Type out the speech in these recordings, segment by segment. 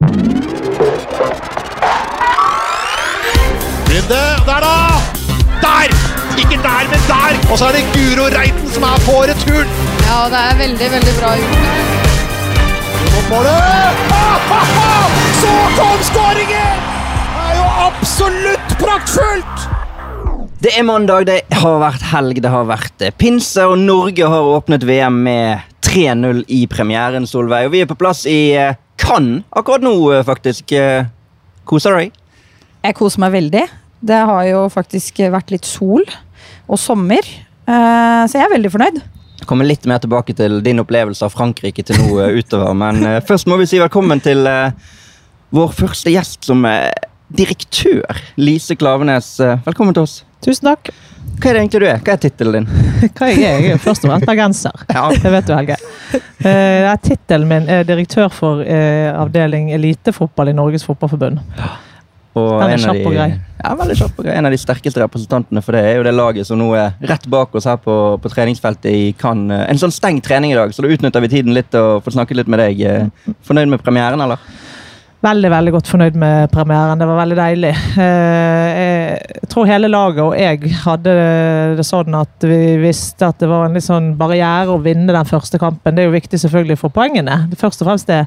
Runde, der da! Der! Ikke der, men der! Og så er det Guro Reiten som er på returen! Ja, det er veldig, veldig bra gjort. Så kom skåringen! Det er jo absolutt praktfullt! Det er mandag, det har vært helg, det har vært eh, pinse, og Norge har åpnet VM med 3-0 i premieren, Solveig. Og vi er på plass i Cannes akkurat nå, eh, faktisk. Eh, Koser deg? Jeg koser meg veldig. Det har jo faktisk vært litt sol og sommer, eh, så jeg er veldig fornøyd. Kommer litt mer tilbake til din opplevelse av Frankrike til nå utover. Men først må vi si velkommen til vår første gjest som er direktør. Lise Klavenes, velkommen til oss. Tusen takk. Hva er det egentlig du er? Hva er tittelen din? Hva jeg er jeg? er jo først og fremst bergenser. Ja. Det vet du, Helge. Uh, er Tittelen min er direktør for uh, avdeling elitefotball i Norges Fotballforbund. Og Den er en av kjapp og grei. Ja, veldig kjapp og grei. En av de sterkeste representantene for det er jo det laget som nå er rett bak oss her på, på treningsfeltet i Cannes. En sånn stengt trening i dag, så da utnytter vi tiden litt å få snakket litt med deg. Eh, Fornøyd med premieren, eller? Veldig veldig godt fornøyd med premieren. Det var veldig deilig. Eh, Jeg tror hele laget og jeg hadde det sånn at vi visste at det var en litt sånn barriere å vinne den første kampen. Det er jo viktig selvfølgelig for poengene, det først og fremst det.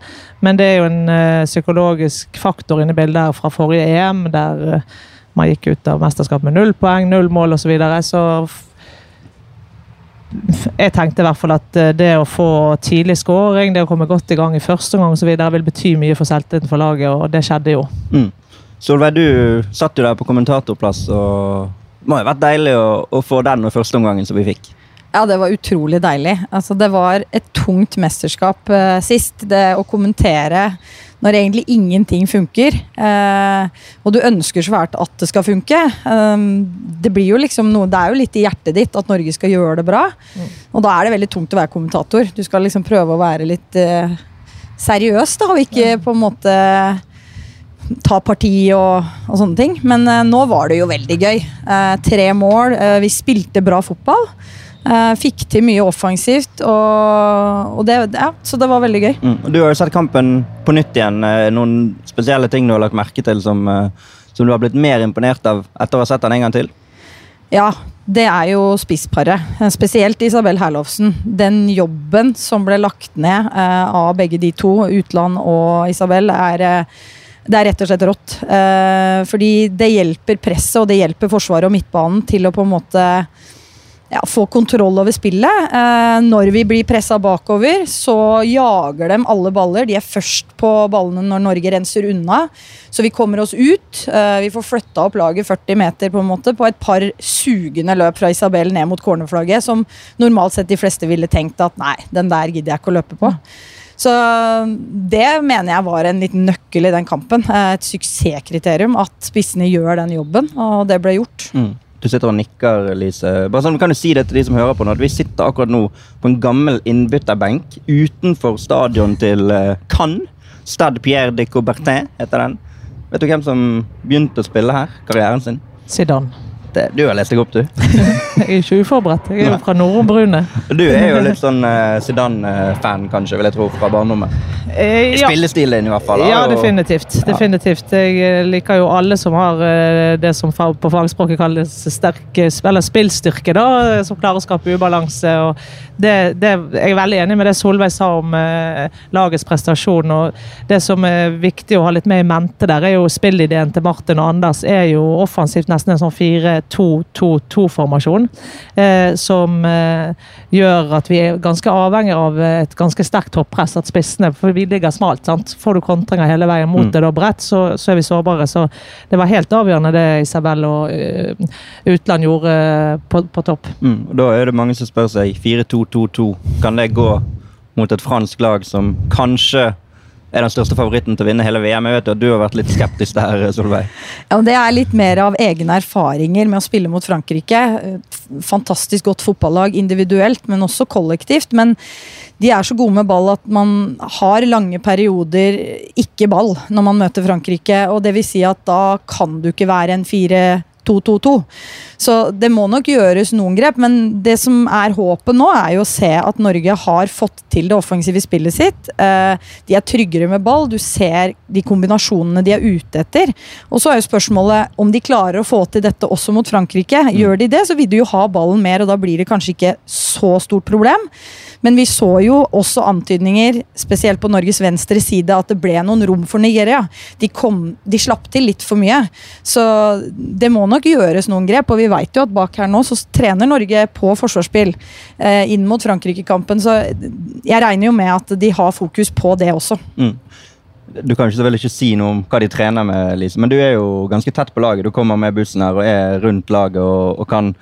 Men det er jo en eh, psykologisk faktor inne i bildet her fra forrige EM, der eh, man gikk ut av mesterskap med null poeng, null mål osv. Så, videre. så jeg tenkte i hvert fall at eh, det å få tidlig scoring, det å komme godt i gang i første omgang osv. vil bety mye for selvtilliten for laget, og det skjedde jo. Mm. Solveig, du satt jo der på kommentatorplass, og det må jo ha vært deilig å, å få den og første omgangen som vi fikk. Ja, det var utrolig deilig. Altså, det var et tungt mesterskap eh, sist. Det å kommentere når egentlig ingenting funker. Eh, og du ønsker svært at det skal funke. Eh, det blir jo liksom noe Det er jo litt i hjertet ditt at Norge skal gjøre det bra. Og da er det veldig tungt å være kommentator. Du skal liksom prøve å være litt eh, seriøs, da, og ikke på en måte ta parti og, og sånne ting. Men nå var det jo veldig gøy. Eh, tre mål. vi spilte bra fotball. Eh, fikk til mye offensivt, og, og det, ja, så det var veldig gøy. Mm. Du har jo sett kampen på nytt igjen. Eh, Noen spesielle ting du har lagt merke til som, eh, som du har blitt mer imponert av etter å ha sett den en gang til? Ja, det er jo spissparet. Spesielt Isabel Herlovsen. Den jobben som ble lagt ned av begge de to, Utland og Isabel, er det er rett og slett rått. Fordi det hjelper presset og det hjelper Forsvaret og midtbanen til å på en måte ja, få kontroll over spillet. Eh, når vi blir pressa bakover, så jager de alle baller. De er først på ballene når Norge renser unna. Så vi kommer oss ut. Eh, vi får flytta opp laget 40 meter på en måte på et par sugende løp fra Isabel ned mot cornerflagget, som normalt sett de fleste ville tenkt at nei, den der gidder jeg ikke å løpe på. Så det mener jeg var en liten nøkkel i den kampen. Eh, Et suksesskriterium at spissene gjør den jobben, og det ble gjort. Mm. Du sitter og nikker, Lise. Bare sånn, kan du si det til de som hører på nå? at Vi sitter akkurat nå på en gammel innbytterbenk utenfor stadion til eh, Cannes. Stade Pierre de Coubertin heter den. Vet du hvem som begynte å spille her? Karrieren sin? Zidane. Det, eh, du har lest deg opp, du. jeg er ikke uforberedt. Jeg er jo fra Nordbrune. Du er jo litt sånn eh, uh, Zidane-fan, kanskje, vil jeg tro, fra barndommen. Eh, ja. Spillestilen, i hvert fall. Ja, og... definitivt. definitivt. Jeg eh, liker jo alle som har uh, det som på fagspråket kalles sterke, eller spillstyrke, da, som klarer å skape ubalanse. og det, det, Jeg er veldig enig med det Solveig sa om uh, lagets prestasjon. og Det som er viktig å ha litt med i mente der, er jo spillideen til Martin og Anders. er jo offensivt nesten en sånn fire 2-2-2-formasjon. Eh, som eh, gjør at vi er ganske avhengig av eh, et ganske sterkt toppress, at spissene For vi ligger smalt, sant. Får du kontringer hele veien mot mm. det da bredt, så, så, er vi sårbare. Så det var helt avgjørende det Isabel og Utland gjorde på, på topp. Mm. Da er det mange som spør seg 4-2-2-2, kan det gå mot et fransk lag som kanskje er den største favoritten til å vinne hele VM? Jeg vet at du har vært litt skeptisk der, Solveig. Ja, Det er litt mer av egne erfaringer med å spille mot Frankrike. Fantastisk godt fotballag individuelt, men også kollektivt. Men de er så gode med ball at man har lange perioder ikke ball når man møter Frankrike. og det vil si at Da kan du ikke være en 2-2-2. Så det må nok gjøres noen grep, men det som er håpet nå, er jo å se at Norge har fått til det offensive spillet sitt. Eh, de er tryggere med ball, du ser de kombinasjonene de er ute etter. Og så er jo spørsmålet om de klarer å få til dette også mot Frankrike. Gjør de det, så vil de jo ha ballen mer, og da blir det kanskje ikke så stort problem. Men vi så jo også antydninger, spesielt på Norges venstre side, at det ble noen rom for Nigeria. De, kom, de slapp til litt for mye. Så det må nok gjøres noen grep. Og vi veit jo at bak her nå så trener Norge på forsvarsspill eh, inn mot Frankrike-kampen. Så jeg regner jo med at de har fokus på det også. Mm. Du kan ikke, ikke si noe om hva de trener med, Lise, men du er jo ganske tett på laget. Du kommer med bussen her og er rundt laget og, og kan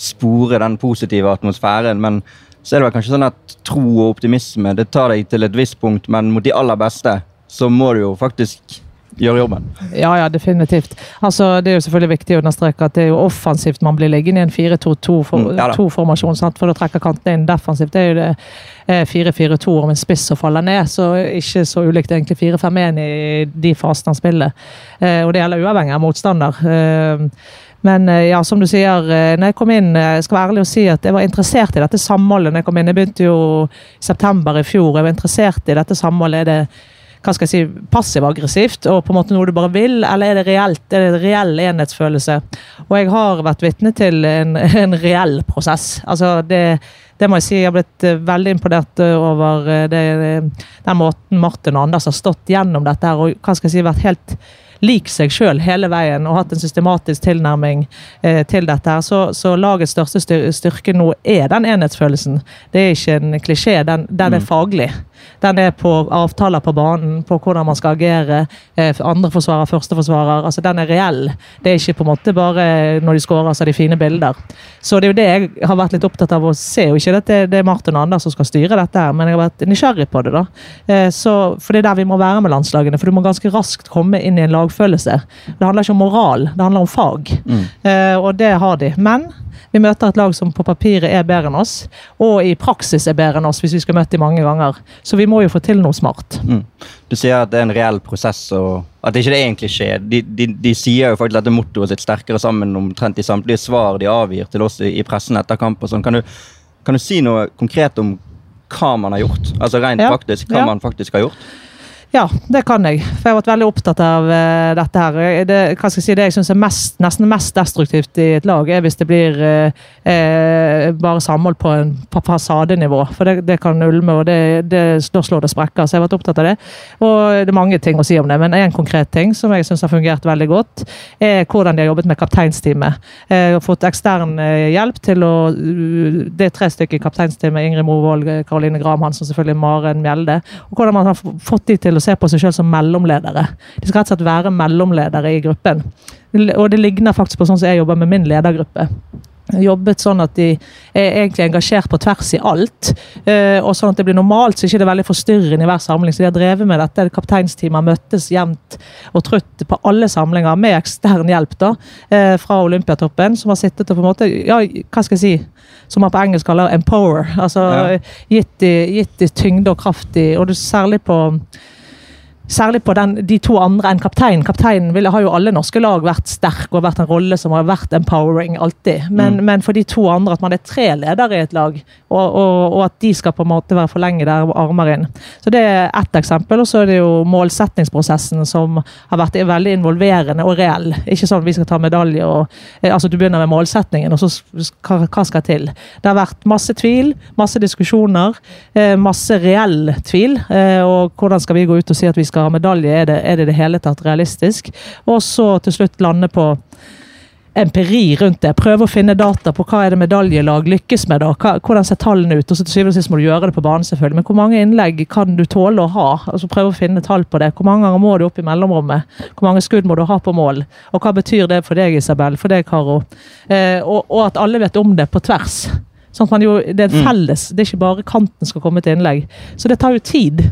spore den positive atmosfæren. men så er det vel kanskje sånn at tro og optimisme det tar deg til et visst punkt, men mot de aller beste så må du jo faktisk gjøre jobben. Ja, ja, definitivt. Altså, det er jo selvfølgelig viktig å understreke at det er jo offensivt man blir liggende i en 4-2-2-formasjon. For, mm, for da trekker kantene inn defensivt. Det er jo det 4-4-2 eh, om en spiss som faller ned, så ikke så ulikt egentlig 4-5-1 i de fasene han spiller. Eh, og det gjelder uavhengig av motstander. Eh, men eh, ja, som du sier, eh, når jeg kom inn, eh, jeg skal være ærlig og si at jeg var interessert i dette samholdet når jeg kom inn. Jeg begynte jo i september i fjor. Jeg var interessert i dette samholdet. Er det hva skal jeg si, passiv-aggressivt og på en måte noe du bare vil, eller er det reelt? Er det en reell enhetsfølelse? Og jeg har vært vitne til en, en reell prosess. Altså det, det må jeg si, jeg har blitt veldig imponert over det, den måten Martin og Anders har stått gjennom dette her, og hva skal jeg si, vært helt lik seg sjøl hele veien og hatt en systematisk tilnærming eh, til dette. her, så, så, lagets største styrke nå er den enhetsfølelsen. Det er ikke en klisjé, den, den er mm. faglig. Den er på avtaler på banen, på hvordan man skal agere. Andre forsvarer, første forsvarer. altså Den er reell. Det er ikke på en måte bare når de skårer, så er de fine bilder. Så det er jo det jeg har vært litt opptatt av å se. og ikke at Det er Martin og Anders som skal styre dette, her, men jeg har vært nysgjerrig på det. da. Eh, så, for det er der vi må være med landslagene. For du må ganske raskt komme inn i en lagfølelse. Det handler ikke om moral, det handler om fag. Mm. Eh, og det har de. Men vi møter et lag som på papiret er bedre enn oss, og i praksis er bedre enn oss hvis vi skal møte dem mange ganger. Så vi må jo få til noe smart. Mm. Du sier at det er en reell prosess, og at det ikke egentlig skjer. De, de, de sier jo faktisk dette mottoet sitt sterkere sammen omtrent i samtlige svar de avgir til oss i, i pressen etter kamp. og sånn. Kan, kan, du si noe konkret om hva man har gjort? Altså Rent ja. praktisk, hva ja. man faktisk har gjort? Ja, det kan jeg. For jeg har vært veldig opptatt av uh, dette her. Det, hva skal jeg si, det jeg syns er mest, nesten mest destruktivt i et lag, er hvis det blir uh, uh, bare samhold på, en, fasadenivå. For det, det, kan ulme, og det, da slår det sprekker. Så jeg har vært opptatt av det. Og det er mange ting å si om det, men en konkret ting som jeg syns har fungert veldig godt, er hvordan de har jobbet med kapteinsteamet. Jeg har fått ekstern hjelp til å Det er tre stykker i kapteinsteamet. Ingrid Movold, Karoline Graham Hansen, selvfølgelig Maren Mjelde. Og hvordan man har fått de til å se på seg selv som mellomledere. De skal rett og slett være mellomledere i gruppen. Og det ligner faktisk på sånn som jeg jobber med min ledergruppe jobbet sånn at de er egentlig engasjert på tvers i alt. Eh, og sånn at det blir normalt, så ikke det er veldig forstyrrende i hver samling. Så de har drevet med dette. Kapteinsteamet møttes jevnt og trutt på alle samlinger med ekstern hjelp da, eh, fra Olympiatoppen, som har sittet og på en måte ja, hva skal jeg si, som man på engelsk kaller empower. altså ja. Gitt de tyngde og kraft i, og særlig på Særlig på den, de to andre enn kapteinen. Kapteinen har jo alle norske lag vært sterk og vært en rolle som har vært empowering alltid. Men, mm. men for de to andre, at man er tre ledere i et lag, og, og, og, at de skal på en måte være forlengede armer inn. Så Det er ett eksempel. Og så er det jo målsettingsprosessen som har vært veldig involverende og reell. Ikke sånn vi skal ta medalje og eh, altså Du begynner med målsetningen, og så hva, hva skal til? Det har vært masse tvil, masse diskusjoner, eh, masse reell tvil. Eh, og hvordan skal vi gå ut og si at vi skal skal ha medalje, er det, er det det hele tatt realistisk? Og så til slutt lande på empiri rundt det. Prøve å finne data på hva er det medaljelag lykkes med. da, hva, Hvordan ser tallene ut? og så til syvende og sist må du gjøre det på banen, selvfølgelig. Men hvor mange innlegg kan du tåle å ha? altså Prøve å finne tall på det. Hvor mange ganger må du opp i mellomrommet? Hvor mange skudd må du ha på mål? Og hva betyr det for deg, Isabel? For deg, Karo? Eh, og, og, at alle vet om det på tvers. Sånn at man jo, Det er mm. felles, det er ikke bare kanten skal komme til innlegg. Så det tar jo tid.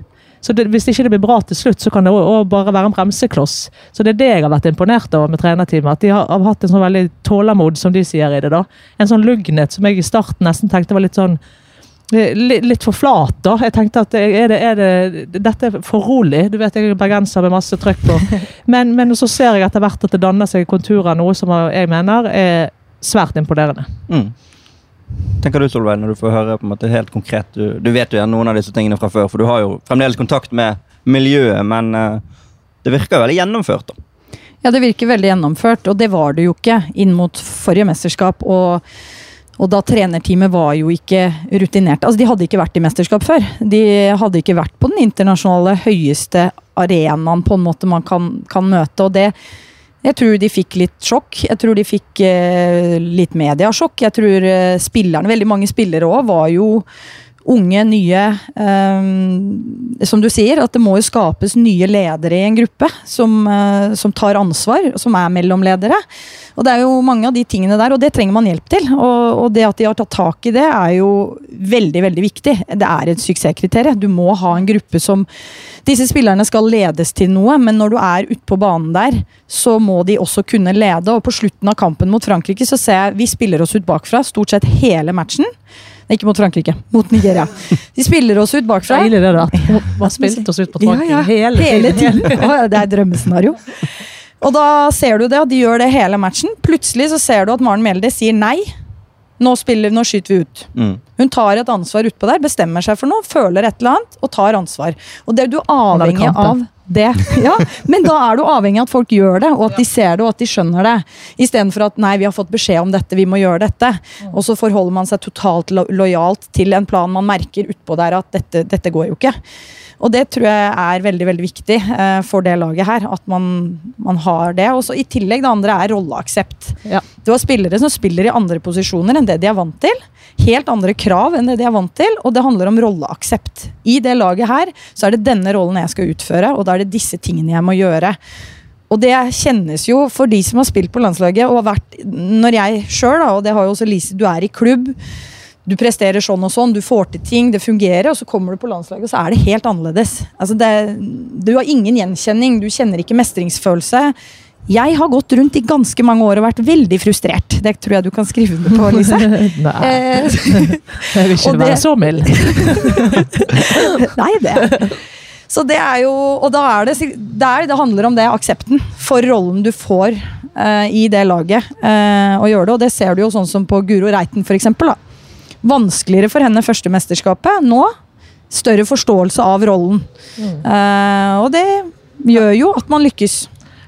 Så det, Hvis ikke det blir bra til slutt, så kan det også bare være en bremsekloss. Så Det er det jeg har vært imponert over med trenerteamet. At de har, har, hatt en sånn veldig tålmod, som de sier i det. da. En sånn lugnhet som jeg i starten nesten tenkte var litt sånn litt, litt for flat, da. Jeg tenkte at er det, er det, dette er for rolig. Du vet jeg er bergenser med masse trøkk på. Men, men så ser jeg etter hvert at det danner seg konturer, noe som jeg mener er svært imponerende. Mm. Tenker du Solveig, når du får høre på en måte helt konkret? Du, du vet jo noen av disse tingene fra før, for du har jo fremdeles kontakt med miljøet, men uh, det virker veldig gjennomført. da. Ja, det virker veldig gjennomført, og det var det jo ikke inn mot forrige mesterskap. Og, og da trenerteamet var jo ikke rutinert. Altså, de hadde ikke vært i mesterskap før. De hadde ikke vært på den internasjonale høyeste arenaen på en måte man kan, kan møte. og det jeg tror de fikk litt sjokk. Jeg tror de fikk eh, litt mediasjokk. Jeg tror eh, spillerne, veldig mange spillere òg, var jo unge, nye eh, Som du sier, at det må jo skapes nye ledere i en gruppe som, eh, som tar ansvar, som er mellomledere. Og det er jo mange av de tingene der, og det trenger man hjelp til. Og, og det at de har tatt tak i det, er jo veldig, veldig viktig. Det er et suksesskriterium. Du må ha en gruppe som Disse spillerne skal ledes til noe, men når du er utpå banen der, så må de også kunne lede. Og på slutten av kampen mot Frankrike så ser jeg vi spiller oss ut bakfra stort sett hele matchen. Nei, Ikke mot Frankrike, mot Nigeria. De spiller oss ut bakfra. Deilig det, da. Man spilte oss ut på taket ja. hele, Hele tiden. Hele. Det er drømmescenario. Og da ser du det, at de gjør det hele matchen. Plutselig så ser du at Maren Mjelde sier nei. Nå, spiller, nå skyter vi ut. Mm. Hun tar et ansvar utpå der, bestemmer seg for noe, føler et eller annet og tar ansvar. Og det er du avhengig av det. Ja, men da er du avhengig av at folk gjør det, og at de ser det og at de skjønner det. Istedenfor at nei, vi har fått beskjed om dette, vi må gjøre dette. Og så forholder man seg totalt lo lojalt til en plan man merker utpå der at dette, dette går jo ikke. Og det tror jeg er veldig veldig viktig eh, for det laget her. At man, man har det. Og så I tillegg det andre er rolleaksept. Ja. Du har spillere som spiller i andre posisjoner enn det de er vant til. Helt andre krav enn det de er vant til, og det handler om rolleaksept. I det laget her så er det denne rollen jeg skal utføre, og da er det disse tingene jeg må gjøre. Og det kjennes jo for de som har spilt på landslaget, og vært Når jeg sjøl, og det har jo også Lise, du er i klubb. Du presterer sånn og sånn, du får til ting, det fungerer, og så kommer du på landslaget, og så er det helt annerledes. Altså det, du har ingen gjenkjenning, du kjenner ikke mestringsfølelse. Jeg har gått rundt i ganske mange år og vært veldig frustrert. Det tror jeg du kan skrive under på, Lise. Nei, Eh, jeg vil ikke være så mild. Nei, det Så det er jo Og da er det der det handler om det, aksepten for rollen du får uh, i det laget. Uh, å gjøre det, og det ser du jo sånn som på Guro Reiten, for eksempel, da. Vanskeligere for henne første mesterskapet. Nå større forståelse av rollen. Eh, og det gjør jo at man lykkes.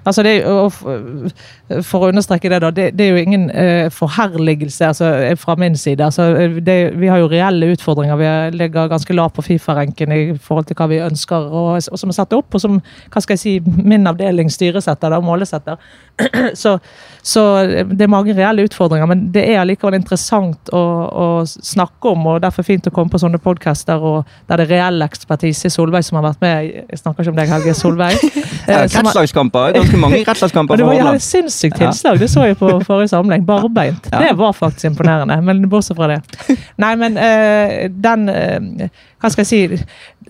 Altså det, og for å understreke det, da. Det, det er jo ingen uh, forherligelse altså, eh, fra min side. Altså, eh, det, vi har jo reelle utfordringer. Vi er- ligger ganske lavt på Fifa-renken i forhold til hva vi ønsker og, og som er satt opp. Og som hva skal jeg si, min avdeling styresetter da, målesetter. så, så det er mange reelle utfordringer, men det er allikevel interessant å, å snakke om. og Derfor er fint å komme på sånne podcaster og der det er reell ekspertise. Solveig som har vært med. Jeg snakker ikke om deg, Helge. Solveig. Rettslagskamper. Ganske mange og rettslagskamper det var ja, Hordaland. Sinnssykt tilslag, det så jeg på forrige samling. Barbeint. Det var faktisk imponerende, men bortsett fra det. Nei, men eh, den eh, Hva skal jeg si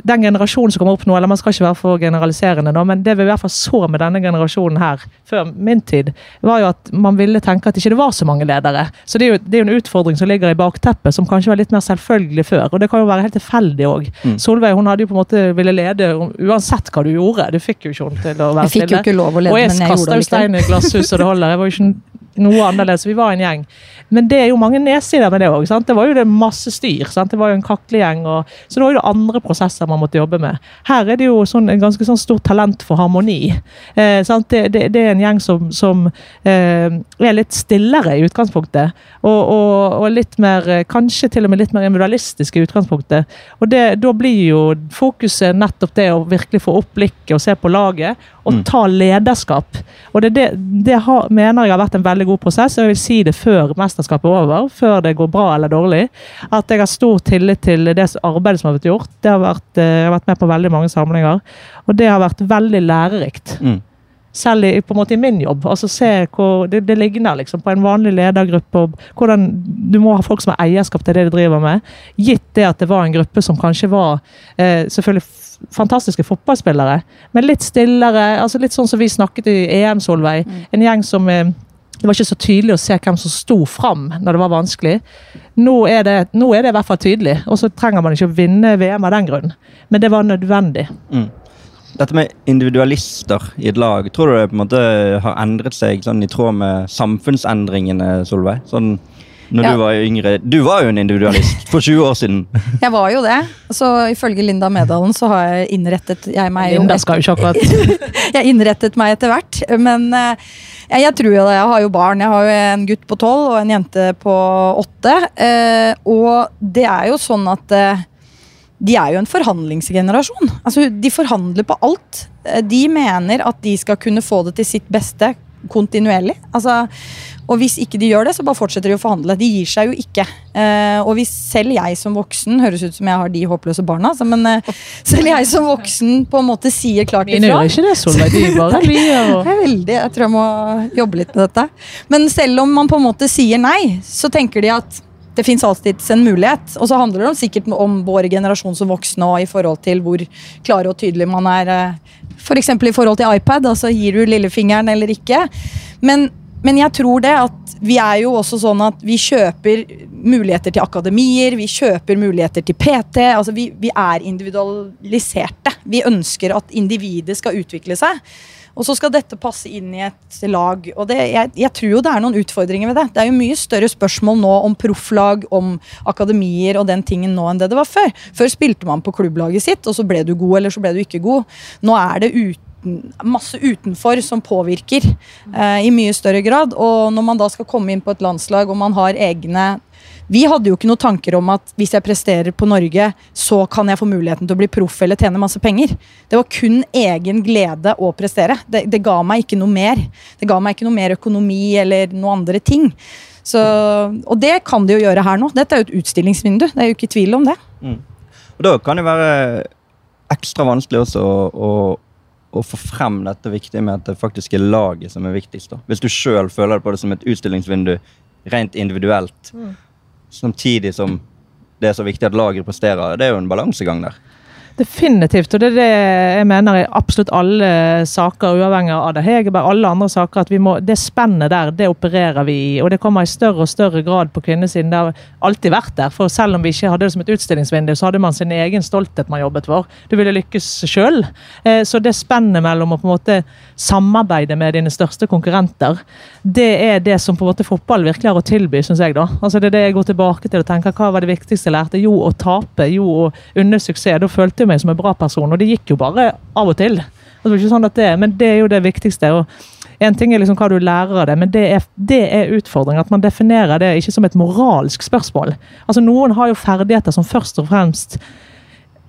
Den generasjonen som kommer opp nå, eller man skal ikke være for generaliserende, da, men det vi i hvert fall så med denne generasjonen her, før min tid, var jo at man ville tenke at ikke det var så mange ledere. Så det er jo, det er jo en utfordring som ligger i bakteppet, som kanskje var litt mer selvfølgelig før. Og det kan jo være helt tilfeldig òg. Mm. Solveig hun hadde jo på en måte ville lede uansett hva du gjorde. Du fikk jo ikke henne til å være stille. Jeg fikk jo ikke lov å lede, men jeg gjorde det jeg gjorde kasta det jo stein i glasshuset, og det holder. Jeg var jo ikke noe annerledes. Vi var en gjeng. Men det er jo mange nedsider med det òg. Det var jo det masse styr. Sant? Det var jo en kaklegjeng. Og, så det var jo andre prosesser man måtte jobbe med. Her er det jo sånn, en ganske sånn stort talent for harmoni. Eh, sant? Det, det, det er en gjeng som, som eh, er litt stillere i utgangspunktet. Og, og, og litt mer, eh, kanskje til og med litt mer individualistisk i utgangspunktet. Og det, da blir jo fokuset nettopp det å virkelig få opp blikket og se på laget, og Mm. ta lederskap. Og det, det, det har, mener jeg har vært en veldig god prosess, og jeg vil si det før mesterskapet er over, før det går bra eller dårlig, at jeg har stor tillit til det arbeidet som har blitt gjort. Det har vært, eh, jeg har vært med på veldig mange samlinger, og det har vært veldig lærerikt. Mm. Selv i, på en måte i min jobb. altså se hvor Det, det ligner liksom på en vanlig ledergruppe. og hvordan Du må ha folk som har eierskap til det de driver med. Gitt det at det var en gruppe som kanskje var eh, selvfølgelig f- fantastiske fotballspillere, men litt stillere. altså Litt sånn som vi snakket i EM, Solveig. En gjeng som eh, det var ikke så tydelig å se hvem som sto fram når det var vanskelig. Nå er det, nå er det i hvert fall tydelig, og så trenger man ikke å vinne VM av den grunn. Men det var nødvendig. Mm. Dette med individualister i et lag, tror du det på en måte har endret seg sånn i tråd med samfunnsendringene, Solveig? Sånn når Ja. du var yngre Du var jo en individualist for 20 år siden. Jeg var jo det. Så ifølge Linda Medalen så har jeg innrettet jeg meg Linda skal jo ikke jeg innrettet meg etter hvert. Men eh, jeg, jeg tror jo det. Jeg har jo barn. Jeg har jo en gutt på tolv og en jente på åtte. Eh, og det er jo sånn at eh, de er jo en forhandlingsgenerasjon. Altså, de forhandler på alt. De mener at de skal kunne få det til sitt beste kontinuerlig. Altså, og hvis ikke de gjør det, så bare fortsetter de å forhandle. De gir seg jo ikke. Eh, og hvis selv jeg som voksen Høres ut som jeg har de håpløse barna, altså, men eh, selv jeg som voksen på en måte sier klart ifra. gjør ikke det, Solveig. De bare lier og veldig, jeg tror jeg må jobbe litt med dette. Men selv om man på en måte sier nei, så tenker de at det fins alltids en mulighet. Og så handler det om, sikkert om vår generasjon som voksne og i forhold til hvor klare og tydelige man er. F.eks. For i forhold til iPad. altså Gir du lillefingeren eller ikke? Men, men jeg tror det at vi er jo også sånn at vi kjøper muligheter til akademier, vi kjøper muligheter til PT. altså Vi, vi er individualiserte. Vi ønsker at individet skal utvikle seg. Og så skal dette passe inn i et lag. Og det, jeg, jeg tror jo det er noen utfordringer ved det. Det er jo mye større spørsmål nå om profflag, om akademier og den tingen nå enn det det var før. Før spilte man på klubblaget sitt, og så ble du god, eller så ble du ikke god. Nå er det ute masse utenfor som påvirker eh, i mye større grad. Og når man da skal komme inn på et landslag og man har egne vi hadde jo ikke noen tanker om at hvis jeg presterer på Norge, så kan jeg få muligheten til å bli proff eller tjene masse penger. Det var kun egen glede å prestere. Det, det ga meg ikke noe mer. Det ga meg ikke noe mer økonomi eller noen andre ting. Så, og det kan de jo gjøre her nå. Dette er jo et utstillingsvindu. Det er jo ikke tvil om det. Og da kan det være ekstra vanskelig også å, å, å få frem dette viktige med at det faktisk er laget som er viktigst. da. Hvis du sjøl føler på det som et utstillingsvindu rent individuelt, samtidig som det er så viktig at laget presterer. Det er jo en balansegang der. Definitivt, og det er det jeg mener i absolutt alle saker, uavhengig av det Hegerberg, alle andre saker, at vi må, det spennet der, det opererer vi i. Og det kommer i større og større grad på kvinnesiden. Det har alltid vært der. For selv om vi ikke hadde det som et utstillingsvindu, så hadde man sin egen stolthet man jobbet for. Du ville lykkes sjøl. Så det spennet mellom å på en måte samarbeide med dine største konkurrenter, det er det som på en måte fotball virkelig har å tilby, syns jeg. da. Altså Det er det jeg går tilbake til og tenker hva var det viktigste jeg lærte? Jo, å tape. Jo, å unne suksess. Da følte jeg meg som en bra person, og det gikk jo bare av og til. Det var ikke sånn at det, Men det er jo det viktigste. og en ting er liksom hva du lærer av det, men det er, det er utfordringen. At man definerer det ikke som et moralsk spørsmål. Altså Noen har jo ferdigheter som først og fremst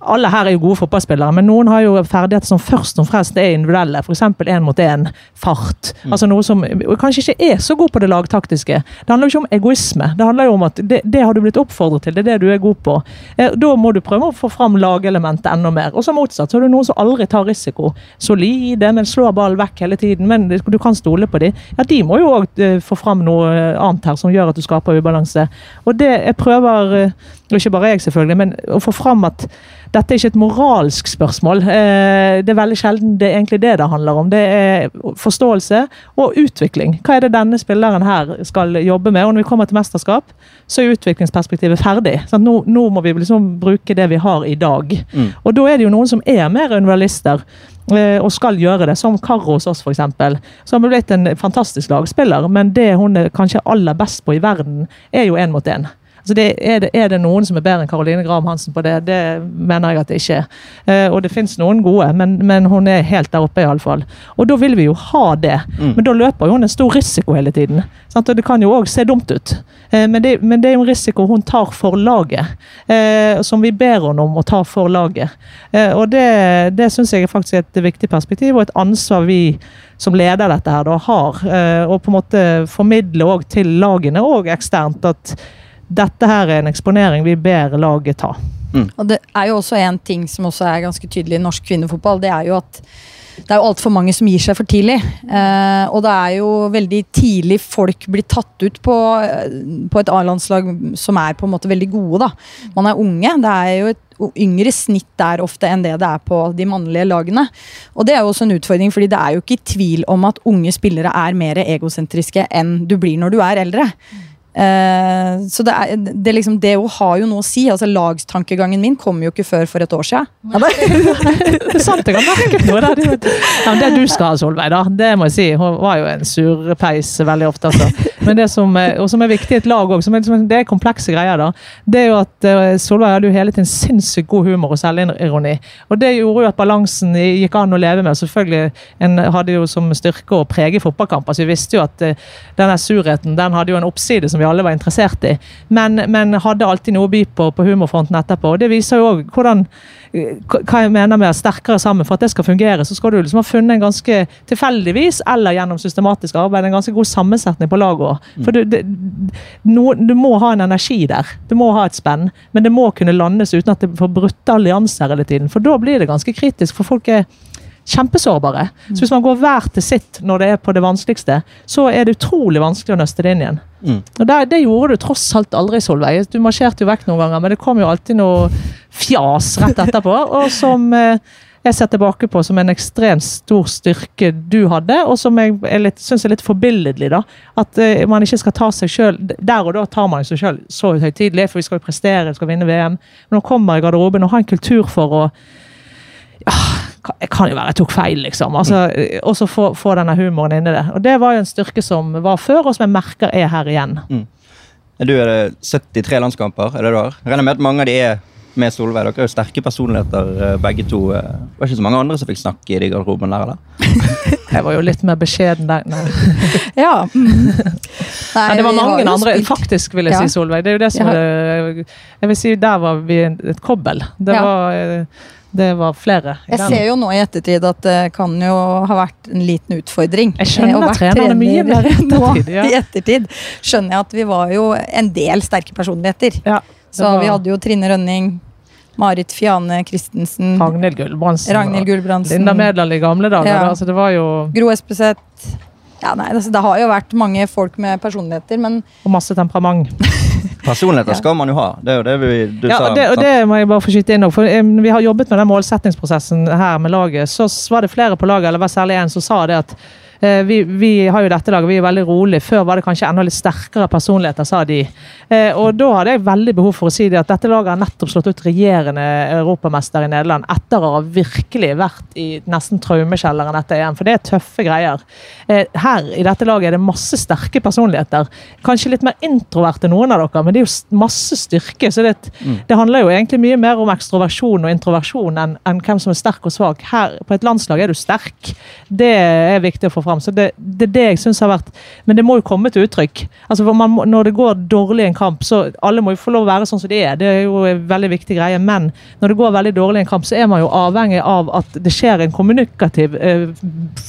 alle her er jo gode fotballspillere, men noen har jo ferdigheter som først og fremst er individuelle. F.eks. én mot én, fart. Altså noe som kanskje ikke er så god på det lagtaktiske. Det handler jo ikke om egoisme. Det handler jo om at det, det har du blitt oppfordret til, det er det du er god på. Eh, Da må du prøve å få fram lagelementet enda mer. Og så motsatt, så er det noen som aldri tar risiko. Solide, men slår ballen vekk hele tiden. Men du kan stole på dem. Ja, de må jo òg få fram noe eh, annet her som gjør at du skaper ubalanse. Og det jeg prøver, eh, ikke bare jeg selvfølgelig, men å få fram at dette er ikke et moralsk spørsmål. Eh, Det er veldig sjelden det er egentlig det det handler om. Det er forståelse og utvikling. Hva er det denne spilleren her skal jobbe med? Og når vi kommer til mesterskap, så er utviklingsperspektivet ferdig. Nå, nå må vi liksom bruke det vi har i dag. Mm. Og da er det jo noen som er mer universalister. eh, Og skal gjøre det, som Karo hos oss, f.eks. Som har blitt en fantastisk lagspiller, men det hun er kanskje aller best på i verden, er jo én mot én. Altså det, er, det, er det noen som er bedre enn Karoline Graham Hansen på det? Det mener jeg at det ikke er. Eh, og det fins noen gode, men, men hun er helt der oppe, iallfall. Og da vil vi jo ha det. Mm. Men da løper jo hun en stor risiko hele tiden. Sant? Og det kan jo òg se dumt ut. Eh, men, det, men det er jo en risiko hun tar for laget, eh, som vi ber henne om å ta for laget. Eh, og det, det syns jeg er faktisk et viktig perspektiv, og et ansvar vi som leder dette her da har. Eh, og på en måte formidle òg til lagene og eksternt at dette her er en eksponering vi ber laget ta. Og det er jo også en ting som også er ganske tydelig i norsk kvinnefotball. Det er jo at det er jo altfor mange som gir seg for tidlig. Eh, og det er jo veldig tidlig folk blir tatt ut på, eh, på et A-landslag som er på en måte veldig gode. da. Man er unge. Det er jo et yngre snitt der ofte enn det det er på de mannlige lagene. Og det er jo også en utfordring, fordi det er jo ikke tvil om at unge spillere er mer egosentriske enn du blir når du er eldre. Uh, så det, er, det, liksom, det har jo noe å si. altså Lagstankegangen min kom jo ikke før for et år siden. Ja, det er sant, jeg kan merke noe der. Ja, det du skal ha, Solveig, da, det må jeg si. Hun var jo en surpeis veldig ofte. Altså. Men det som, og som er viktig i et lag òg, liksom, det er komplekse greier, da, det er jo at uh, Solveig hadde jo hele tiden sinnssykt god humor og selvironi. Og det gjorde jo at balansen gikk an å leve med. Selvfølgelig en hadde jo som styrke å prege fotballkamper, så vi visste jo at uh, denne surheten den hadde jo en oppside som vi alle var interessert i. Men, men hadde alltid noe å by på på humorfronten etterpå. og Det viser jo òg hvordan hva jeg mener med sterkere sammen. For at det skal fungere, så skal du liksom ha funnet en ganske tilfeldigvis eller gjennom systematisk arbeid en ganske god sammensetning på laget. Mm. For du, det, no, du, må ha en energi der. Du må ha et spenn. Men det må kunne landes uten at det får brutte allianser hele tiden. For da blir det ganske kritisk. For folk er kjempesårbare. Så hvis man går hver til sitt når det er på det vanskeligste, så er det utrolig vanskelig å nøste det inn igjen. Mm. Og det, det, gjorde du tross alt aldri, Solveig. Du marsjerte jo vekk noen ganger, men det kom jo alltid noe fjas rett etterpå. og som eh, jeg ser tilbake på som en ekstremt stor styrke du hadde, og som jeg syns er litt forbilledlig. da, At uh, man ikke skal ta seg sjøl Der og da tar man seg sjøl så høytidelig, for vi skal jo prestere, vi skal vinne VM. Men å komme i garderoben og ha en kultur for å ja, det kan jo være jeg tok feil, liksom. Altså, og så få, få, denne humoren inn i det. Og Det var jo en styrke som var før, og som jeg merker er her igjen. Mm. Du er det 73 landskamper, er det du har? Regner med at mange av de er med Solveig. Dere er jo sterke personligheter eh, begge to. Det eh, var ikke så mange andre som fikk snakke i de garderobene der, eller? jeg var jo litt mer beskjeden der. Nei. ja. Mm. Nei, det var mange andre, spilt. faktisk, vil jeg ja. si, Solveig. Det er jo det som ja. Jeg vil si, Der var vi et kobbel. Det ja. var eh, det var flere. Jeg ser jo nå i ettertid at det kan jo ha vært en liten utfordring. Jeg skjønner at trenerne mye mer i ettertid. Ja. I ettertid skjønner jeg at vi var jo en del sterke personligheter. Ja, Så var... vi hadde jo Trine Rønning, Marit Fiane Christensen Ragnhild Gulbrandsen. Ragnhild Gulbrandsen. Linda Medland i gamle dager. Ja. Altså, det var jo Gro Espeseth. Ja, nei, altså, det har jo vært mange folk med personligheter, men Og masse temperament. Personligheter skal man jo ha. Det er jo det vi, du ja, sa. Og det, og det må jeg bare få skyte inn for Vi har jobbet med den målsettingsprosessen her med laget. Så var det flere på laget, eller var særlig en som sa det at vi, vi, har jo dette laget, vi er veldig rolig. Før var det kanskje enda litt sterkere personligheter, sa de. Eh, og da hadde jeg veldig behov for å si det at dette laget har nettopp slått ut regjerende europamester i Nederland etter å ha virkelig vært i nesten traumekjelleren etter EM, for det er tøffe greier. Eh, her i dette laget er det masse sterke personligheter. Kanskje litt mer introverte noen av dere, men det er jo masse styrke. Så det, mm. det handler jo egentlig mye mer om ekstroversjon og introversjon enn, enn hvem som er sterk og svak. Her på et landslag er du sterk. Det er viktig å få fram fram. Så det, det er det jeg syns har vært Men det må jo komme til uttrykk. Altså man, Når det går dårlig i en kamp, så alle må jo få lov å være sånn som de er. Det er jo en veldig viktig greie. Men når det går veldig dårlig i en kamp, så er man jo avhengig av at det skjer en kommunikativ eh,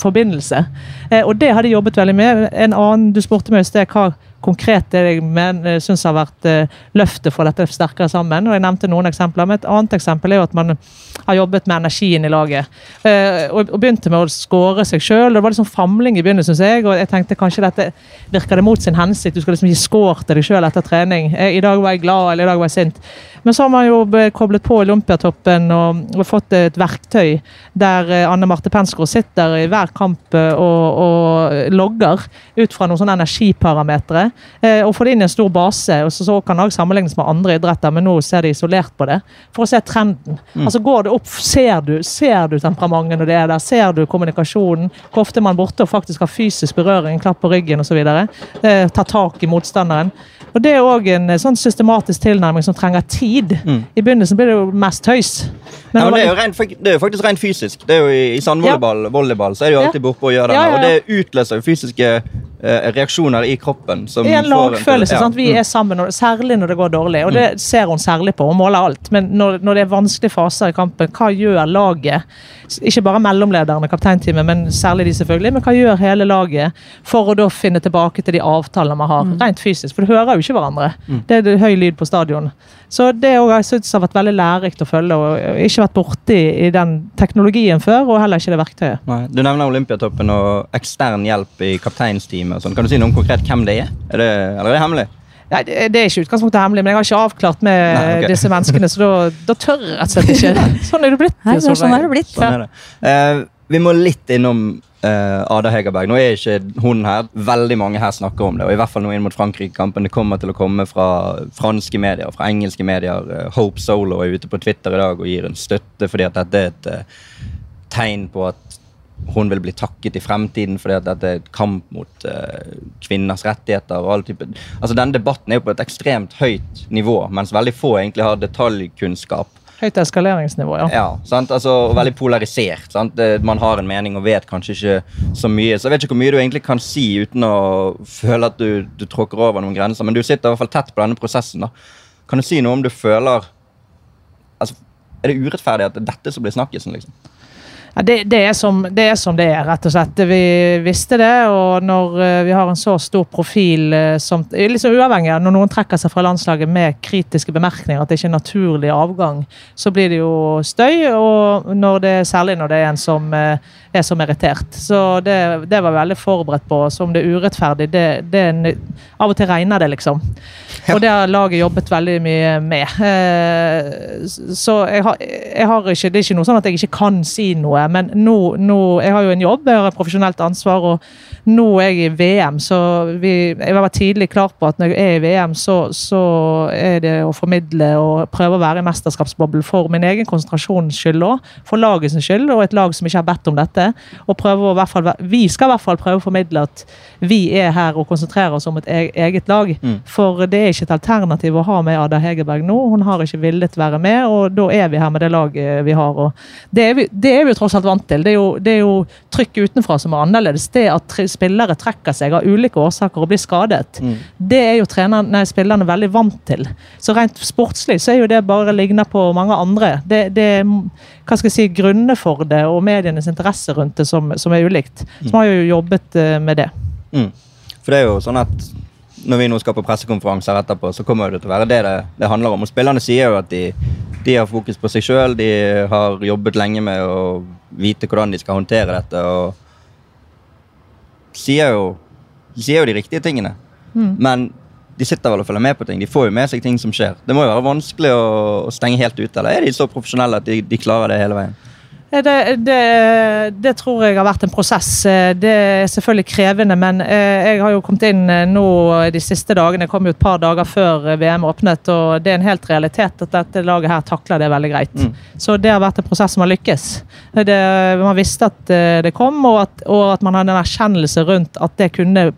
forbindelse. Eh, og det har de jobbet veldig med. En annen du spurte meg i sted hva konkret det jeg eh, syns har vært eh, løftet for dette sterkere sammen. og Jeg nevnte noen eksempler, men et annet eksempel er jo at man har jobbet med energien i laget. Uh, og, begynte med å skåre seg sjøl. Det var liksom famling i begynnelsen, syns jeg. Og jeg tenkte kanskje dette virker det mot sin hensikt. Du skal liksom gi score til deg sjøl etter trening. Jeg, I dag var jeg glad, eller i dag var jeg sint. Men så har man jo koblet på Olympiatoppen og, og fått et verktøy der Anne Marte Pensgaard sitter i hver kamp og, og logger ut fra noen sånne energiparametere. Eh, og får det inn i en stor base. og Så, så kan det også sammenlignes med andre idretter, men nå ser de isolert på det. For å se trenden. Mm. Altså Går det opp, ser du, ser du temperamentet når det er der? Ser du kommunikasjonen? Hvor ofte man borte og faktisk har fysisk berøring, klapp på ryggen osv.? Eh, ta tak i motstanderen. Og Det er òg en eh, sånn systematisk tilnærming som trenger tid. Mm. I begynnelsen blir det jo mest tøys. Men, ja, det, er rent, det, er jo faktisk rent fysisk. Det er jo I, i sandvolleyball ja. så er det jo alltid borte og gjør det. Ja, og det utløser jo fysiske Eh, reaksjoner i kroppen. Som det er en lagfølelse. Ja. Vi er sammen, særlig når det går dårlig. Og det mm. ser hun særlig på. Hun måler alt. Men når, når det er vanskelige faser i kampen, hva gjør laget? Ikke bare mellomlederne, kapteinteamet, men særlig de selvfølgelig. Men hva gjør hele laget for å da finne tilbake til de avtalene man har, mm. rent fysisk? For du hører jo ikke hverandre. Mm. Det er høy lyd på stadion. Så det synes har vært veldig lærerikt å følge, og ikke vært borti i den teknologien før, og heller ikke det verktøyet. Nei. Du nevner Olympiatoppen og ekstern hjelp i kapteinsteamet. Sånn. Kan du si noe om konkret hvem det er? er det, eller er det hemmelig? Nei, det det er ikke utgangspunktet hemmelig, men jeg har ikke avklart med Nei, okay. disse menneskene, så da, da tør jeg rett og slett ikke. Sånn er det blitt. Nei, det er sånn er det blitt. Sånn er det. Uh, vi må litt innom eh, Ada Hegerberg. Nå er ikke hun her. Veldig mange her snakker om det. og i hvert fall nå inn mot Frankrike-kampen. Det kommer til å komme fra franske medier, fra engelske medier. Eh, Hope Solo er ute på Twitter i dag og gir en støtte fordi at dette er et uh, tegn på at hun vil bli takket i fremtiden fordi at dette er et kamp mot uh, kvinners rettigheter. og all type. Altså Denne debatten er jo på et ekstremt høyt nivå, mens veldig få egentlig har detaljkunnskap. Høyt eskaleringsnivå, ja. Ja, sant? Altså, veldig polarisert. Sant? Man har en mening og vet kanskje ikke så mye. Så jeg vet ikke hvor mye du egentlig kan si uten å føle at du, du tråkker over noen grenser. Men du sitter i hvert fall tett på denne prosessen. da. Kan du si noe om du føler altså, Er det urettferdig at det er dette som blir snakkisen? liksom? Ja, det, det, er som, det er som det er, rett og slett. Vi visste det, og når eh, vi har en så stor profil eh, som liksom Uavhengig av når noen trekker seg fra landslaget med kritiske bemerkninger, at det ikke er naturlig avgang, så blir det jo støy. Og når det, særlig når det er en som eh, er så merittert. Så det, det var veldig forberedt på. Så om det er urettferdig, det, det en, Av og til regner det, liksom. Og det har laget jobbet veldig mye med. Så jeg har, jeg har ikke, det er ikke noe sånn at jeg ikke kan si noe, men nå, nå Jeg har jo en jobb, jeg har et profesjonelt ansvar, og nå er jeg i VM, så vi, jeg var tidlig klar på at når jeg er i VM, så, så er det å formidle og prøve å være i mesterskapsboble for min egen konsentrasjons skyld òg, for lagets skyld, og et lag som ikke har bedt om dette. Og prøve å, i hvert fall, vi skal i hvert fall prøve å formidle at vi er her og konsentrerer oss om et e- eget lag. For det er ikke et alternativ å ha med Ada Hegerberg nå. Hun har ikke villet være med, og da er vi her med det laget vi har. Og det, er vi, det er vi jo tross alt vant til. Det er jo, det er jo trykk utenfra som er annerledes. Det at spillere trekker seg av ulike årsaker og blir skadet, det er jo nei, spillerne veldig vant til. Så rent sportslig så er jo det bare ligner på mange andre. Det, det er hva skal jeg si, grunnene for det og medienes interesse rundt det som, som er ulikt. Så vi har jo jobbet eh, med det. Mm. For det er jo sånn at når vi nå skal på pressekonferanser etterpå, så kommer det til å være det det, det handler om. Og spillerne sier jo at de, de har fokus på seg sjøl, de har jobbet lenge med å vite hvordan de skal håndtere dette. og sier jo, de sier jo de riktige tingene. Men de sitter vel og følger med på ting. De får jo med seg ting som skjer. Det må jo være vanskelig å, å stenge helt ute, eller er de så profesjonelle at de, de klarer det hele veien? Eh, Det, det, det tror jeg har vært en prosess. Eh, Det er selvfølgelig krevende, men eh, jeg har jo kommet inn nå de siste dagene. Jeg kom jo et par dager før VM åpnet, og det er en helt realitet at dette laget her takler det veldig greit. Mm. Så det har vært en prosess som har lykkes. Det, man visste at det kom, og at, og at man hadde en erkjennelse rundt at det kunne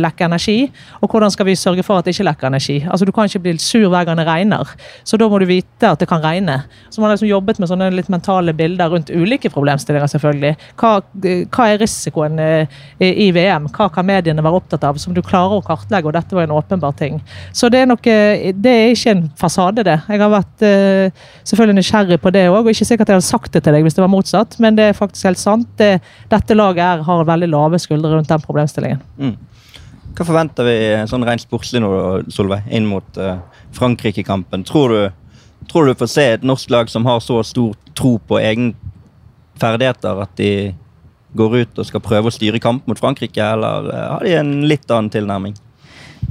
lekke energi. Og hvordan skal vi sørge for at det ikke lekker energi? Altså Du kan ikke bli sur hver gang det regner, så da må du vite at det kan regne. Så man har liksom jobbet med sånne litt mentale bilder rundt ulike problemstillinger, selvfølgelig. Hva, hva er risikoen eh, i VM? Hva kan mediene være opptatt av, som du klarer å kartlegge? Og dette var en åpenbar ting. Så det er nok eh, Det er ikke en fasade, det. Jeg har vært eh, selvfølgelig nysgjerrig på det òg, og ikke sikkert jeg hadde sagt det til deg hvis det var motsatt, men det er faktisk helt sant. Det, dette laget her har veldig lave skuldre rundt den problemstillingen. Mm. Hva forventer vi sånn rent sportslig nå, Solveig, inn mot uh, Frankrike-kampen? Tror du, tror du får se et norsk lag som har så stor tro på egne ferdigheter at de går ut og skal prøve å styre kamp mot Frankrike, eller eh, har de en litt annen tilnærming?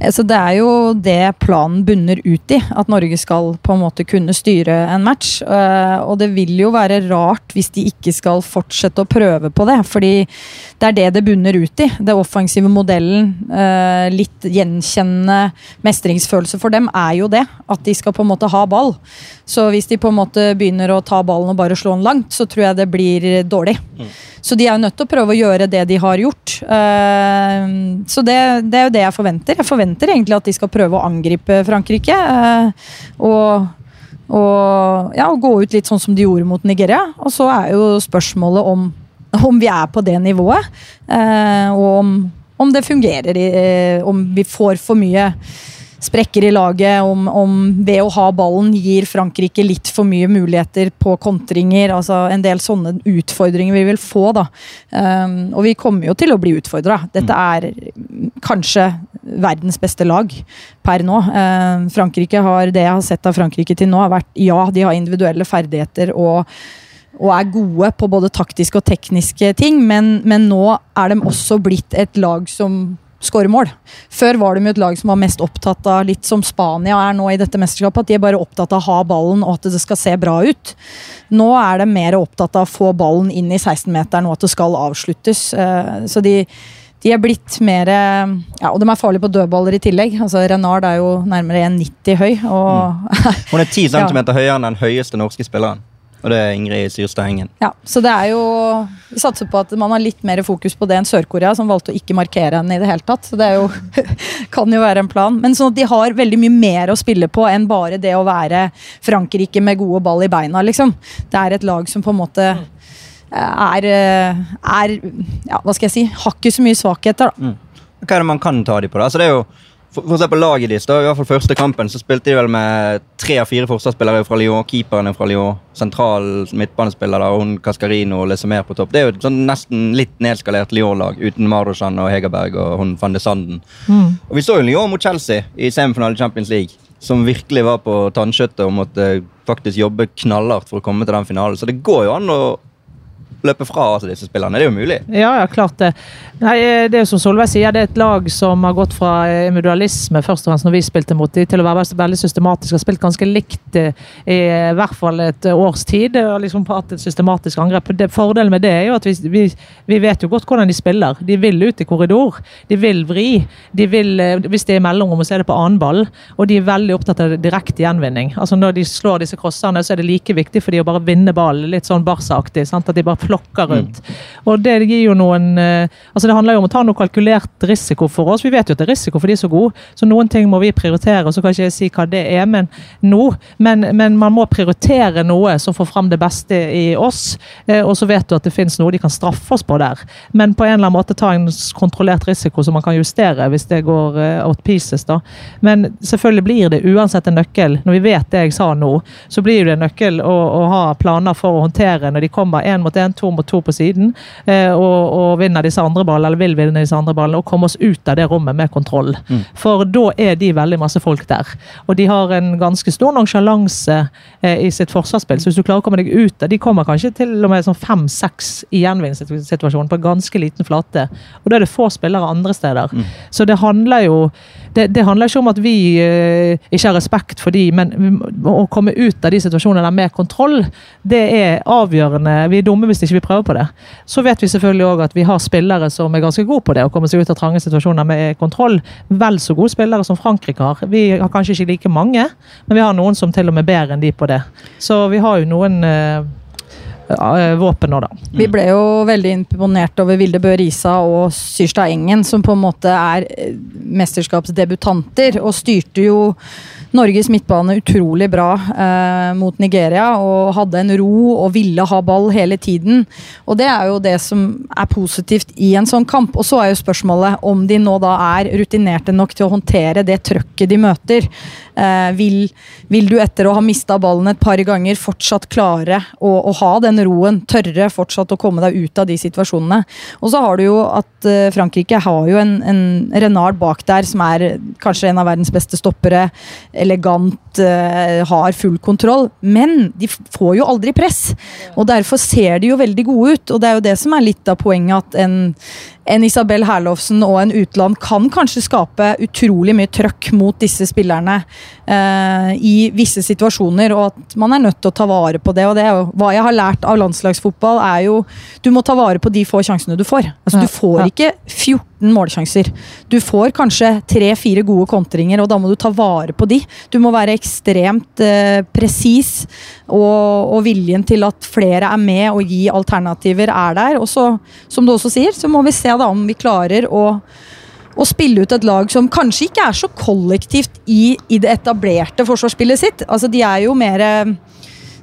Eh, Så det er jo det planen bunner ut i. At Norge skal på en måte kunne styre en match. Eh, Og det vil jo være rart hvis de ikke skal fortsette å prøve på det. Fordi det er det det bunner ut i. Det offensive modellen. eh, Litt gjenkjennende mestringsfølelse for dem er jo det. At de skal på en måte ha ball. Så hvis de på en måte begynner å ta ballen og bare slå den langt, så tror jeg det blir dårlig. Så de er jo nødt til å prøve å gjøre det de har gjort. Eh, så det, det er jo det jeg forventer. Jeg forventer egentlig at de skal prøve å angripe Frankrike. eh, og, og, ja, og gå ut litt sånn som de gjorde mot Nigeria. Og så er jo spørsmålet om, om vi er på det nivået. eh, og om, om det fungerer. om vi får for mye sprekker i laget, om, om ved å ha ballen gir Frankrike litt for mye muligheter på kontringer. altså En del sånne utfordringer vi vil få. da. Um, og vi kommer jo til å bli utfordra. Dette er mm, kanskje verdens beste lag per nå. Uh, Frankrike har, Det jeg har sett av Frankrike til nå, har vært ja, de har individuelle ferdigheter og og er gode på både taktiske og tekniske ting, men, men nå er de også blitt et lag som skåre mål. Før var de et lag som var mest opptatt av, litt som Spania er nå i dette mesterskapet, at de er bare opptatt av å ha ballen og at det skal se bra ut. Nå er de mer opptatt av å få ballen inn i 16-meteren og at det skal avsluttes. Eh, så de, de er blitt mer ja, Og de er farlige på dødballer i tillegg. Altså, Renard er jo nærmere 1,90 høy. Og, Hun er 10 Ja. høyere enn den høyeste norske spilleren. Og det er Ingrid Syrstad ja, så det er jo Vi satser på at man har litt mer fokus på det enn Sør-Korea, som valgte å ikke markere henne i det hele tatt. Så det jo, kan jo være en plan. Men sånn at de har veldig mye mer å spille på enn bare det å være Frankrike med gode ball i beina, liksom. Det er et lag som på en måte er, er ja, hva skal jeg si, har ikke så mye svakheter, da. Hva er det man kan ta de på? da? Altså, det er jo, for, å se på laget deres, da, i hvert fall første kampen, så spilte de vel med tre av fire forsvarsspillere fra Lyon. Keeperen er fra Lyon. Sentral midtbanespiller, da, og Cascarino og Lesemer på topp. Det er jo et sånn nesten litt nedskalert Lyon-lag uten Marosjan og Hegerberg og hun van de Sanden. Og vi så jo Lyon mot Chelsea i semifinale i Champions League. Som virkelig var på tannkjøttet og måtte faktisk jobbe knallhardt for å komme til den finalen. Så det går jo an å løpe fra altså, disse spillerne. Det er jo mulig. Ja, ja, klart det. Nei, eh, det er jo som Solveig sier, det er et lag som har gått fra eh, individualisme først og fremst når vi spilte mot dem, til å være veldig systematisk. Har spilt ganske likt eh, i hvert fall et års tid. og liksom hatt et systematisk angrep. Fordelen med det er jo at vi, vi, vi vet jo godt hvordan de spiller. De vil ut i korridor. De vil vri. De vil, hvis det er mellomrom, så er det på annen ball. Og de er veldig opptatt av direkte gjenvinning. Altså Når de slår disse crossene, så er det like viktig for de å bare vinne ballen. Litt sånn Barca-aktig. At de bare plokker rundt. Og det gir jo noen eh, altså Det handler jo om å ta noe kalkulert risiko for oss. Vi vet jo at det er risiko for de er så gode, så noen ting må vi prioritere. og Så kan ikke jeg si hva det er men nå, men, men man må prioritere noe som får fram det beste i oss. eh, Og så vet du at det finnes noe de kan straffe oss på der. Men på en eller annen måte ta en kontrollert risiko som man kan justere hvis det går eh, out pieces. da. Men selvfølgelig blir det uansett en nøkkel. Når vi vet det jeg sa nå, så blir det en nøkkel å, å ha planer for å håndtere når de kommer én mot én, to mot to på siden, eh, og, og vinner disse andre ballene, eller vil vinne disse andre ballene, og komme oss ut av det rommet med kontroll. For da er de veldig masse folk der. Og de har en ganske stor nonsjalanse eh, i sitt forsvarsspill. Så hvis du klarer å komme deg ut der De kommer kanskje til og med sånn fem-seks i gjenvinningssituasjonen på en ganske liten flate. Og da er det få spillere andre steder. Så det handler jo det, det handler ikke om at vi eh, ikke har respekt for de, men å komme ut av de situasjonene med kontroll, det er avgjørende. Vi er dumme hvis ikke vi prøver på det. Så vet vi selvfølgelig òg at vi har spillere som er ganske gode på det, å komme seg ut av trange situasjoner med kontroll. Vel så gode spillere som Frankrike har. Vi har kanskje ikke like mange, men vi har noen som til og med bedre enn de på det. Så vi har jo noen eh, våpen nå, da. Vi ble jo veldig imponert over Vilde Bø Risa og Syrstad Engen, som på en måte er eh, mesterskapsdebutanter, og styrte jo Norges midtbane utrolig bra eh, mot Nigeria og hadde en ro og ville ha ball hele tiden. Og det er jo det som er positivt i en sånn kamp. Og så er jo spørsmålet om de nå da er rutinerte nok til å håndtere det trøkket de møter. Eh, vil, vil du etter å ha mista ballen et par ganger fortsatt klare å, å ha den roen? Tørre fortsatt å komme deg ut av de situasjonene? Og så har du jo at eh, Frankrike har jo en, en Renard bak der som er kanskje en av verdens beste stoppere. Elegant, eh, har full kontroll. Men de får jo aldri press. Og derfor ser de jo veldig gode ut. Og det er jo det som er litt av poenget, at en, en Isabel Herlovsen og en utland kan kanskje skape utrolig mye trøkk mot disse spillerne eh, i visse situasjoner, og at man er nødt til å ta vare på det. og det er jo, Hva jeg har lært av landslagsfotball, er jo du må ta vare på de få sjansene du får. Altså, du får ikke 14 målsjanser. Du får kanskje tre-fire gode kontringer, og da må du ta vare på de. Du må være ekstremt eh, presis, og, og viljen til at flere er med og gi alternativer er der. Og så, som du også sier, så må vi se da om vi klarer å å spille ut et lag som kanskje ikke er så kollektivt i, i det etablerte forsvarsspillet sitt. Altså, de er jo mer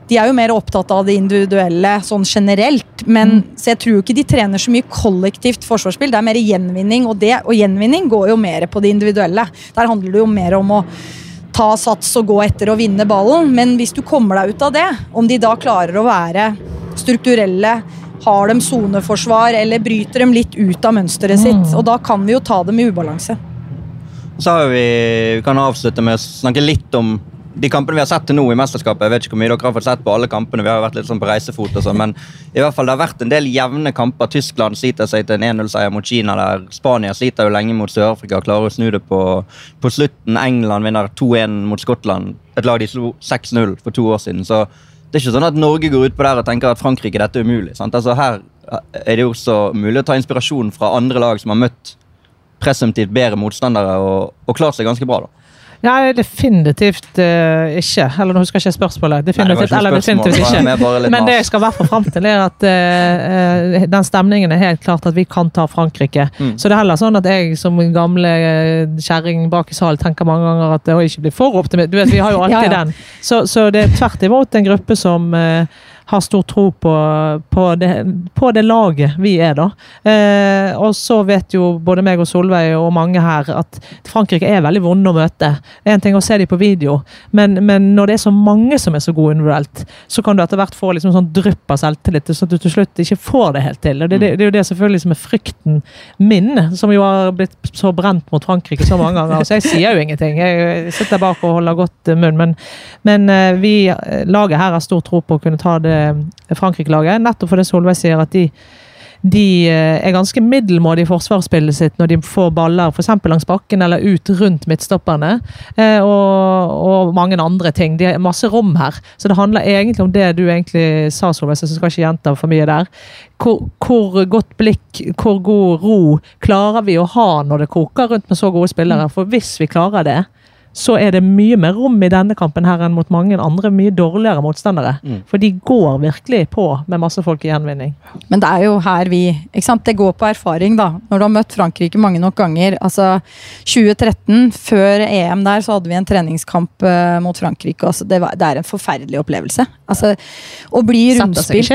de er jo mer opptatt av det individuelle sånn generelt. Men, Så jeg tror ikke de trener så mye kollektivt forsvarsspill. Det er mer gjenvinning, og, det, og gjenvinning går jo mer på det individuelle. Der handler det jo mer om å ta sats og gå etter og vinne ballen. Men hvis du kommer deg ut av det, om de da klarer å være strukturelle, har dem soneforsvar eller bryter dem litt ut av mønsteret sitt, og da kan vi jo ta dem i ubalanse. Så har vi, vi kan avslutte med å snakke litt om de kampene vi har sett til nå i mesterskapet Jeg vet ikke hvor mye dere har fått sett på alle kampene. Vi har vært litt sånn på reisefot og sånn, men i hvert fall det har vært en del jevne kamper. Tyskland sliter seg til en 1-0-seier mot Kina. der Spania sliter jo lenge mot Sør-Afrika og klarer å snu det på, på slutten. England vinner 2-1 mot Skottland, et lag de slo 6-0 for to år siden. så det er ikke sånn at Norge går ut på der og tenker at Frankrike dette er umulig. Altså Her er det jo også mulig å ta inspirasjon fra andre lag som har møtt presumptivt bedre motstandere og, og klart seg ganske bra. da. Nei, definitivt uh, ikke. Eller nå husker jeg ikke spørsmålet. Definitivt, Nei, eller definitivt ikke. Men det jeg skal være fram til, er at uh, den stemningen er helt klart at vi kan ta Frankrike. Mm. Så det er heller sånn at jeg som gamle kjerring bak i salen tenker mange ganger at det ikke blir for optimist. Du vet, vi har jo alltid Ja, ja. den. Så, så det er tvert imot en gruppe som eh, har stor tro på, på, det, på det laget vi er, da. Eh, og så vet jo både meg og Solveig og mange her at Frankrike er veldig vonde å møte. En ting å se dem på video, men, men når det er så mange som er så gode individuelt, så kan du etter hvert få liksom sånn drypp av selvtillit, så at du til slutt ikke får det helt til. Og det, det, det er jo det selvfølgelig som er frykten min, som jo har blitt så brent mot Frankrike så mange ganger. Så jeg sier jo ingenting. Jeg sitter bak og holder godt munn. Men, men eh, vi, eh, laget her har stor tro på å kunne ta det Frankrike-laget, nettopp fordi Solveig sier at de de eh, er ganske middelmådige i forsvarsspillet sitt når de får baller f.eks. langs bakken eller ut rundt midtstopperne. eh, Og, og mange andre ting. Det er masse rom her. Så det handler egentlig om det du egentlig sa, Solveig, så jeg skal ikke gjenta for mye der. Hvor, hvor godt blikk, hvor god ro klarer vi å ha når det koker rundt med så gode spillere? For hvis vi klarer det, så er det mye mer rom i denne kampen her enn mot mange andre mye dårligere motstandere. Mm. For de går virkelig på med masse folk i gjenvinning. Men det er jo her vi ikke sant? Det går på erfaring, da. Når du har møtt Frankrike mange nok ganger. Altså 2013, før EM der, så hadde vi en treningskamp uh, mot Frankrike. Altså, det, var, det er en forferdelig opplevelse. Altså, å bli rundspilt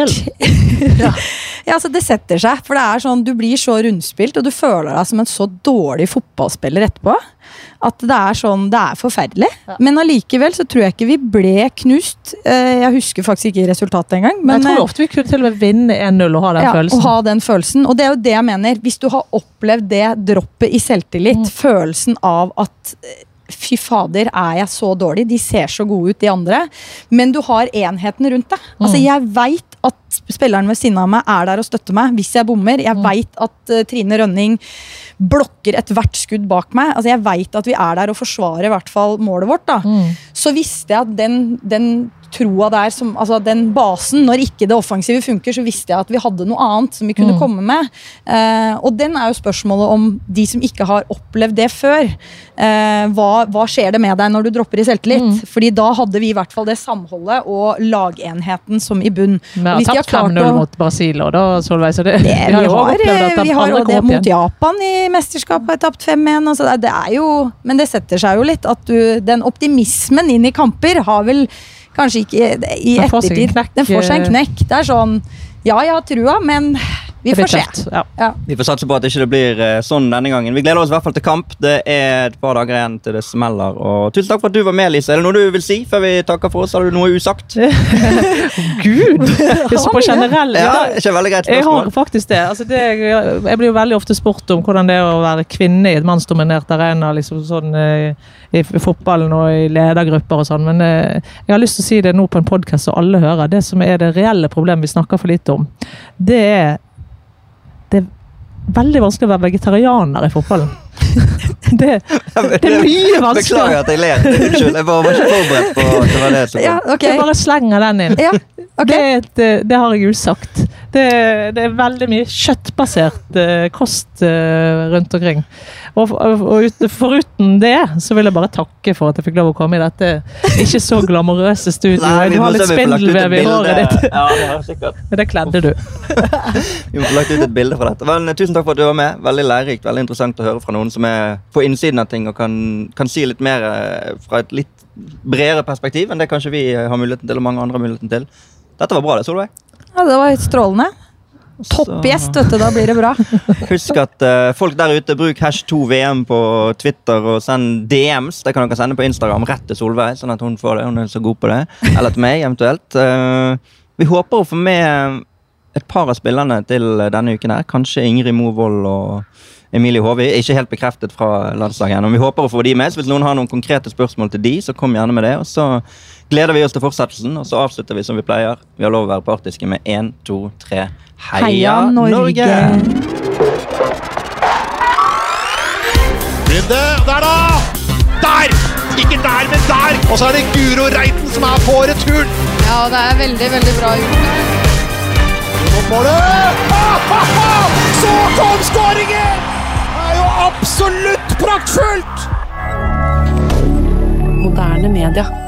ja. ja, altså Det setter seg. For det er sånn, du blir så rundspilt, og du føler deg som en så dårlig fotballspiller etterpå. At det er sånn, det er forferdelig. Men allikevel så tror jeg ikke vi ble knust. Eh, Jeg husker faktisk ikke resultatet engang. Men jeg tror eh, ofte vi kunne til og med vinne 1-0 og ha den ja, følelsen. Å ha den følelsen. Og det er jo det jeg mener. Hvis du har opplevd det droppet i selvtillit, Mm. følelsen av at eh, Fy fader, er jeg så dårlig? De ser så gode ut, de andre. Men du har enheten rundt deg. Altså, Mm. jeg veit at spilleren ved siden av meg er der og støtter meg hvis jeg bommer. Mm. Jeg veit at uh, Trine Rønning blokker ethvert skudd bak meg. Altså, jeg veit at vi er der og forsvarer i hvert fall målet vårt. da Mm. så visste jeg at den, den troa der, som, altså den basen, når ikke det offensive funker, så visste jeg at vi hadde noe annet som vi kunne Mm. komme med. Eh, og den er jo spørsmålet om de som ikke har opplevd det før. Eh, hva, hva skjer det med deg når du dropper i selvtillit? Mm. Fordi da hadde vi i hvert fall det samholdet og lagenheten som i bunn. Vi har tapt 5-0 mot Brasil, og da, Solveig, så det, det, vi, har, jo opplevd at de vi har det mot igjen. Japan i mesterskapet, har tapt 5-1. Altså det, det er jo, men det setter seg jo litt at du Den optimismen inn i kamper har vel kanskje ikke i en ettertid Den får seg en eh. knekk. Det er sånn Ja, jeg har trua, men vi får se. Ja. Ja. Vi får satse på at ikke det blir eh, sånn denne gangen. Vi gleder oss i hvert fall til kamp. Det er et par dager igjen til det smeller. Og tusen takk for at du var med, Lise. Er det noe du vil si før vi takker for oss? Har du noe usagt? Gud! Det er så på generell. Ja, ikke veldig greit Jeg har faktisk det. Altså det. Jeg blir jo veldig ofte spurt om hvordan det er å være kvinne i et mannsdominert arena liksom sånn, eh, i fotballen og i ledergrupper og sånn, men eh, jeg har lyst til å si det nå på en podkast så alle hører. Det som er det reelle problemet vi snakker for lite om, det er Det er veldig vanskelig å være vegetarianer i fotballen. det, det er mye Beklager vanskeligere. at jeg ler. Unnskyld. Jeg bare var ikke forberedt på at det var det Ja, okay. Jeg bare slenger den inn. Ja, okay. Det, det, eh, det har jeg usagt. Det, det er veldig mye kjøttbasert eh, kost eh, rundt omkring. Og, og, og ut, foruten det, så vil jeg bare takke for at jeg fikk lov å komme i dette ikke så glamorøse studioet. Du har litt spindelvev i håret ditt. Ja, det har sikkert. Men det kledde du. Vi må få lagt ut et bilde fra dette. Men, tusen takk for at du var med. Veldig lærerikt. Veldig interessant å høre fra noen som er på innsiden av ting og kan, kan si litt mer eh, fra et litt bredere perspektiv enn det kanskje vi eh, har muligheten til, og mange andre har muligheten til. Dette var bra, det, Solveig. Ja, det var helt strålende. Topp gjest, vet du. Da blir det bra. Husk at uh, folk der ute, bruk hash 2VM på Twitter og send DMs. Det kan dere sende på Instagram rett til Solveig, sånn at hun får det. Hun er så god på det. Eller til meg, eventuelt. Uh, vi håper å få med et par av spillerne til denne uken her. Kanskje Ingrid Movold og Emilie Håvi. Ikke helt bekreftet fra landslaget ennå. Vi håper å få de med. så Hvis noen har noen konkrete spørsmål til de, så kom gjerne med det. Og så gleder vi oss til fortsettelsen, og så avslutter vi som vi pleier. Vi har lov å være partiske med én, to, tre. Heia, Heia Norge! Brynde, der da! Der! Ikke der, men der! Og så er det Guro Reiten som er på returen. Ja, det er veldig, veldig bra gjort. Så kom Ah! absolutt praktfullt! Moderne media.